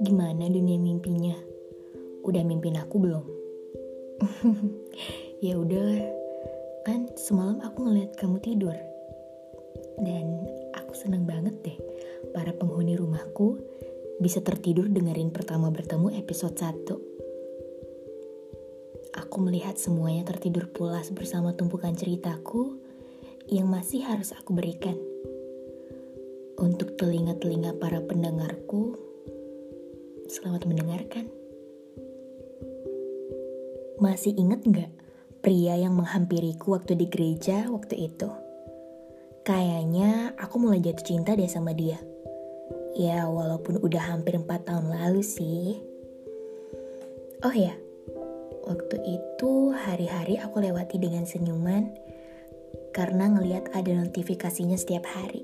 Gimana dunia mimpinya? Udah mimpin aku belum? ya udah, kan semalam aku ngeliat kamu tidur. Dan aku seneng banget deh para penghuni rumahku bisa tertidur dengerin pertama bertemu episode 1. Aku melihat semuanya tertidur pulas bersama tumpukan ceritaku yang masih harus aku berikan. Untuk telinga-telinga para pendengarku, Selamat mendengarkan. Masih inget gak pria yang menghampiriku waktu di gereja waktu itu? Kayaknya aku mulai jatuh cinta deh sama dia. Ya walaupun udah hampir 4 tahun lalu sih. Oh ya, waktu itu hari-hari aku lewati dengan senyuman karena ngeliat ada notifikasinya setiap hari.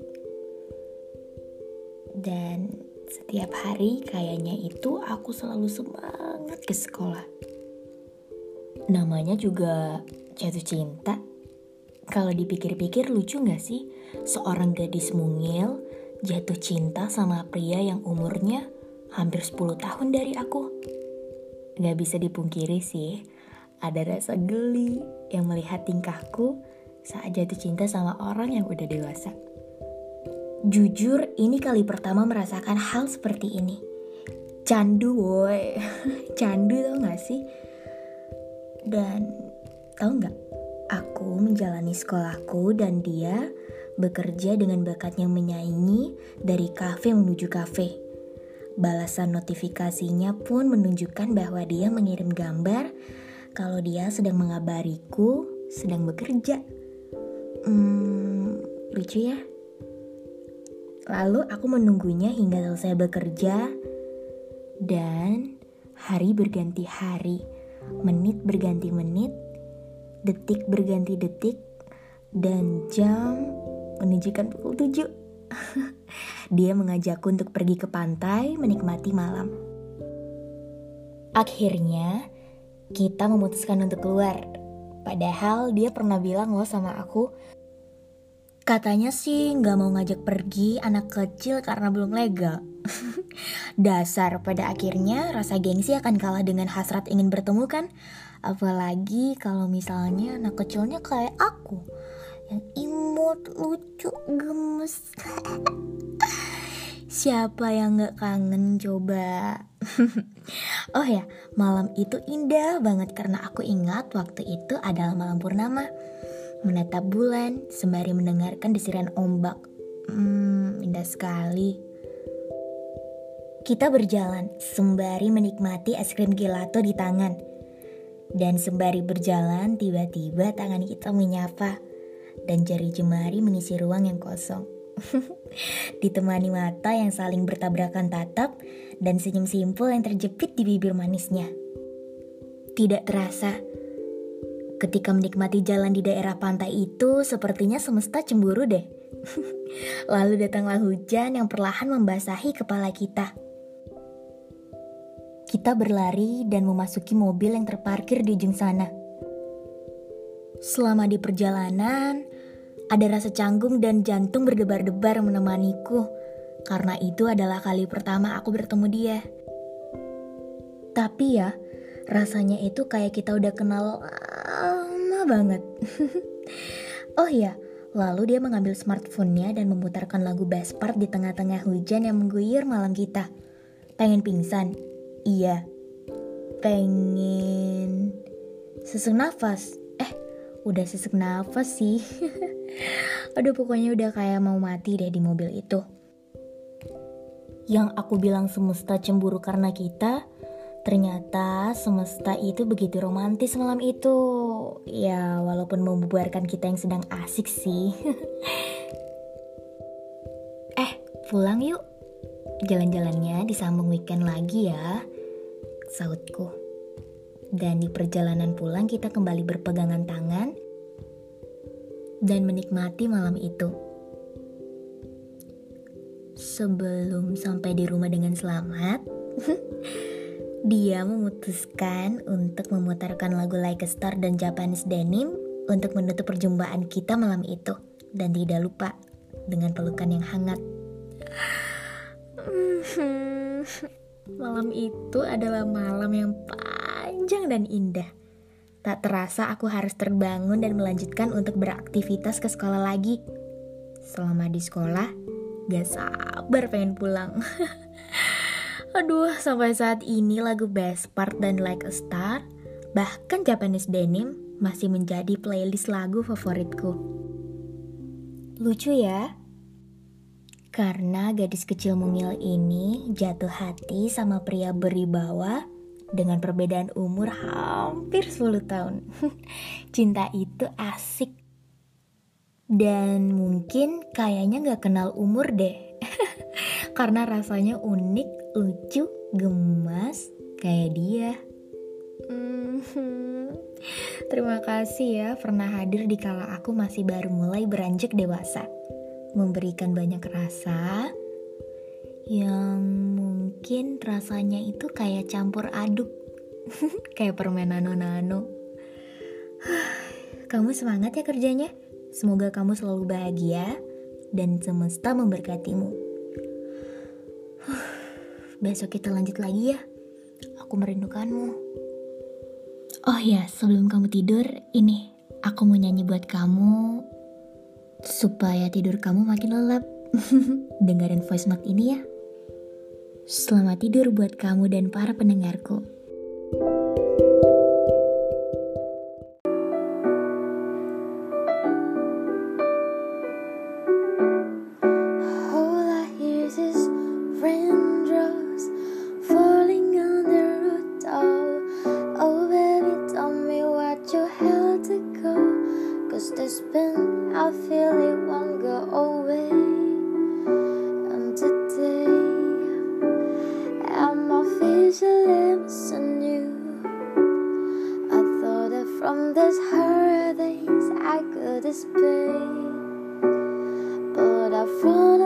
Dan setiap hari kayaknya itu aku selalu semangat ke sekolah. Namanya juga jatuh cinta. Kalau dipikir-pikir lucu gak sih? Seorang gadis mungil jatuh cinta sama pria yang umurnya hampir 10 tahun dari aku. Gak bisa dipungkiri sih, ada rasa geli yang melihat tingkahku saat jatuh cinta sama orang yang udah dewasa. Jujur, ini kali pertama merasakan hal seperti ini. Candu, woi. Candu tau gak sih? Dan tau gak? Aku menjalani sekolahku dan dia bekerja dengan bakatnya menyaingi dari kafe menuju kafe. Balasan notifikasinya pun menunjukkan bahwa dia mengirim gambar kalau dia sedang mengabariku sedang bekerja. Hmm, lucu ya? Lalu aku menunggunya hingga selesai bekerja dan hari berganti hari, menit berganti menit, detik berganti detik, dan jam menunjukkan pukul 7. Dia mengajakku untuk pergi ke pantai menikmati malam. Akhirnya, kita memutuskan untuk keluar. Padahal dia pernah bilang loh sama aku Katanya sih nggak mau ngajak pergi anak kecil karena belum legal. Dasar pada akhirnya rasa gengsi akan kalah dengan hasrat ingin bertemu kan? Apalagi kalau misalnya anak kecilnya kayak aku yang imut, lucu, gemes. Siapa yang gak kangen coba? oh ya, malam itu indah banget karena aku ingat waktu itu adalah malam purnama menatap bulan sembari mendengarkan desiran ombak. Hmm, indah sekali. Kita berjalan sembari menikmati es krim gelato di tangan. Dan sembari berjalan, tiba-tiba tangan kita menyapa dan jari jemari mengisi ruang yang kosong. Ditemani mata yang saling bertabrakan tatap dan senyum simpul yang terjepit di bibir manisnya. Tidak terasa, Ketika menikmati jalan di daerah pantai itu, sepertinya semesta cemburu deh. Lalu datanglah hujan yang perlahan membasahi kepala kita. Kita berlari dan memasuki mobil yang terparkir di ujung sana. Selama di perjalanan, ada rasa canggung dan jantung berdebar-debar menemaniku, karena itu adalah kali pertama aku bertemu dia. Tapi ya, rasanya itu kayak kita udah kenal banget. oh iya, lalu dia mengambil smartphone-nya dan memutarkan lagu best part di tengah-tengah hujan yang mengguyur malam kita. Pengen pingsan? Iya. Pengen sesek nafas? Eh, udah sesek nafas sih. Aduh pokoknya udah kayak mau mati deh di mobil itu. Yang aku bilang semesta cemburu karena kita, Ternyata semesta itu begitu romantis malam itu. Ya, walaupun membubarkan kita yang sedang asik sih. eh, pulang yuk. Jalan-jalannya disambung weekend lagi ya. Sautku. Dan di perjalanan pulang kita kembali berpegangan tangan dan menikmati malam itu. Sebelum sampai di rumah dengan selamat, Dia memutuskan untuk memutarkan lagu Like a Star dan Japanese Denim untuk menutup perjumpaan kita malam itu. Dan tidak lupa dengan pelukan yang hangat. Malam itu adalah malam yang panjang dan indah. Tak terasa aku harus terbangun dan melanjutkan untuk beraktivitas ke sekolah lagi. Selama di sekolah, gak sabar pengen pulang. Aduh, sampai saat ini lagu Best Part dan Like a Star, bahkan Japanese Denim masih menjadi playlist lagu favoritku. Lucu ya? Karena gadis kecil mungil ini jatuh hati sama pria beribawa dengan perbedaan umur hampir 10 tahun. Cinta itu asik. Dan mungkin kayaknya gak kenal umur deh. Karena rasanya unik, lucu, gemas, kayak dia. Hmm, terima kasih ya pernah hadir di kala aku masih baru mulai beranjak dewasa memberikan banyak rasa yang mungkin rasanya itu kayak campur aduk, kayak permen nano-nano. Kamu semangat ya kerjanya. Semoga kamu selalu bahagia dan semesta memberkatimu. Besok kita lanjut lagi ya. Aku merindukanmu. Oh ya, sebelum kamu tidur, ini aku mau nyanyi buat kamu supaya tidur kamu makin lelap. Dengerin voice note ini ya. Selamat tidur buat kamu dan para pendengarku. touch your anew. I thought that from this hurricanes I could escape, but I found.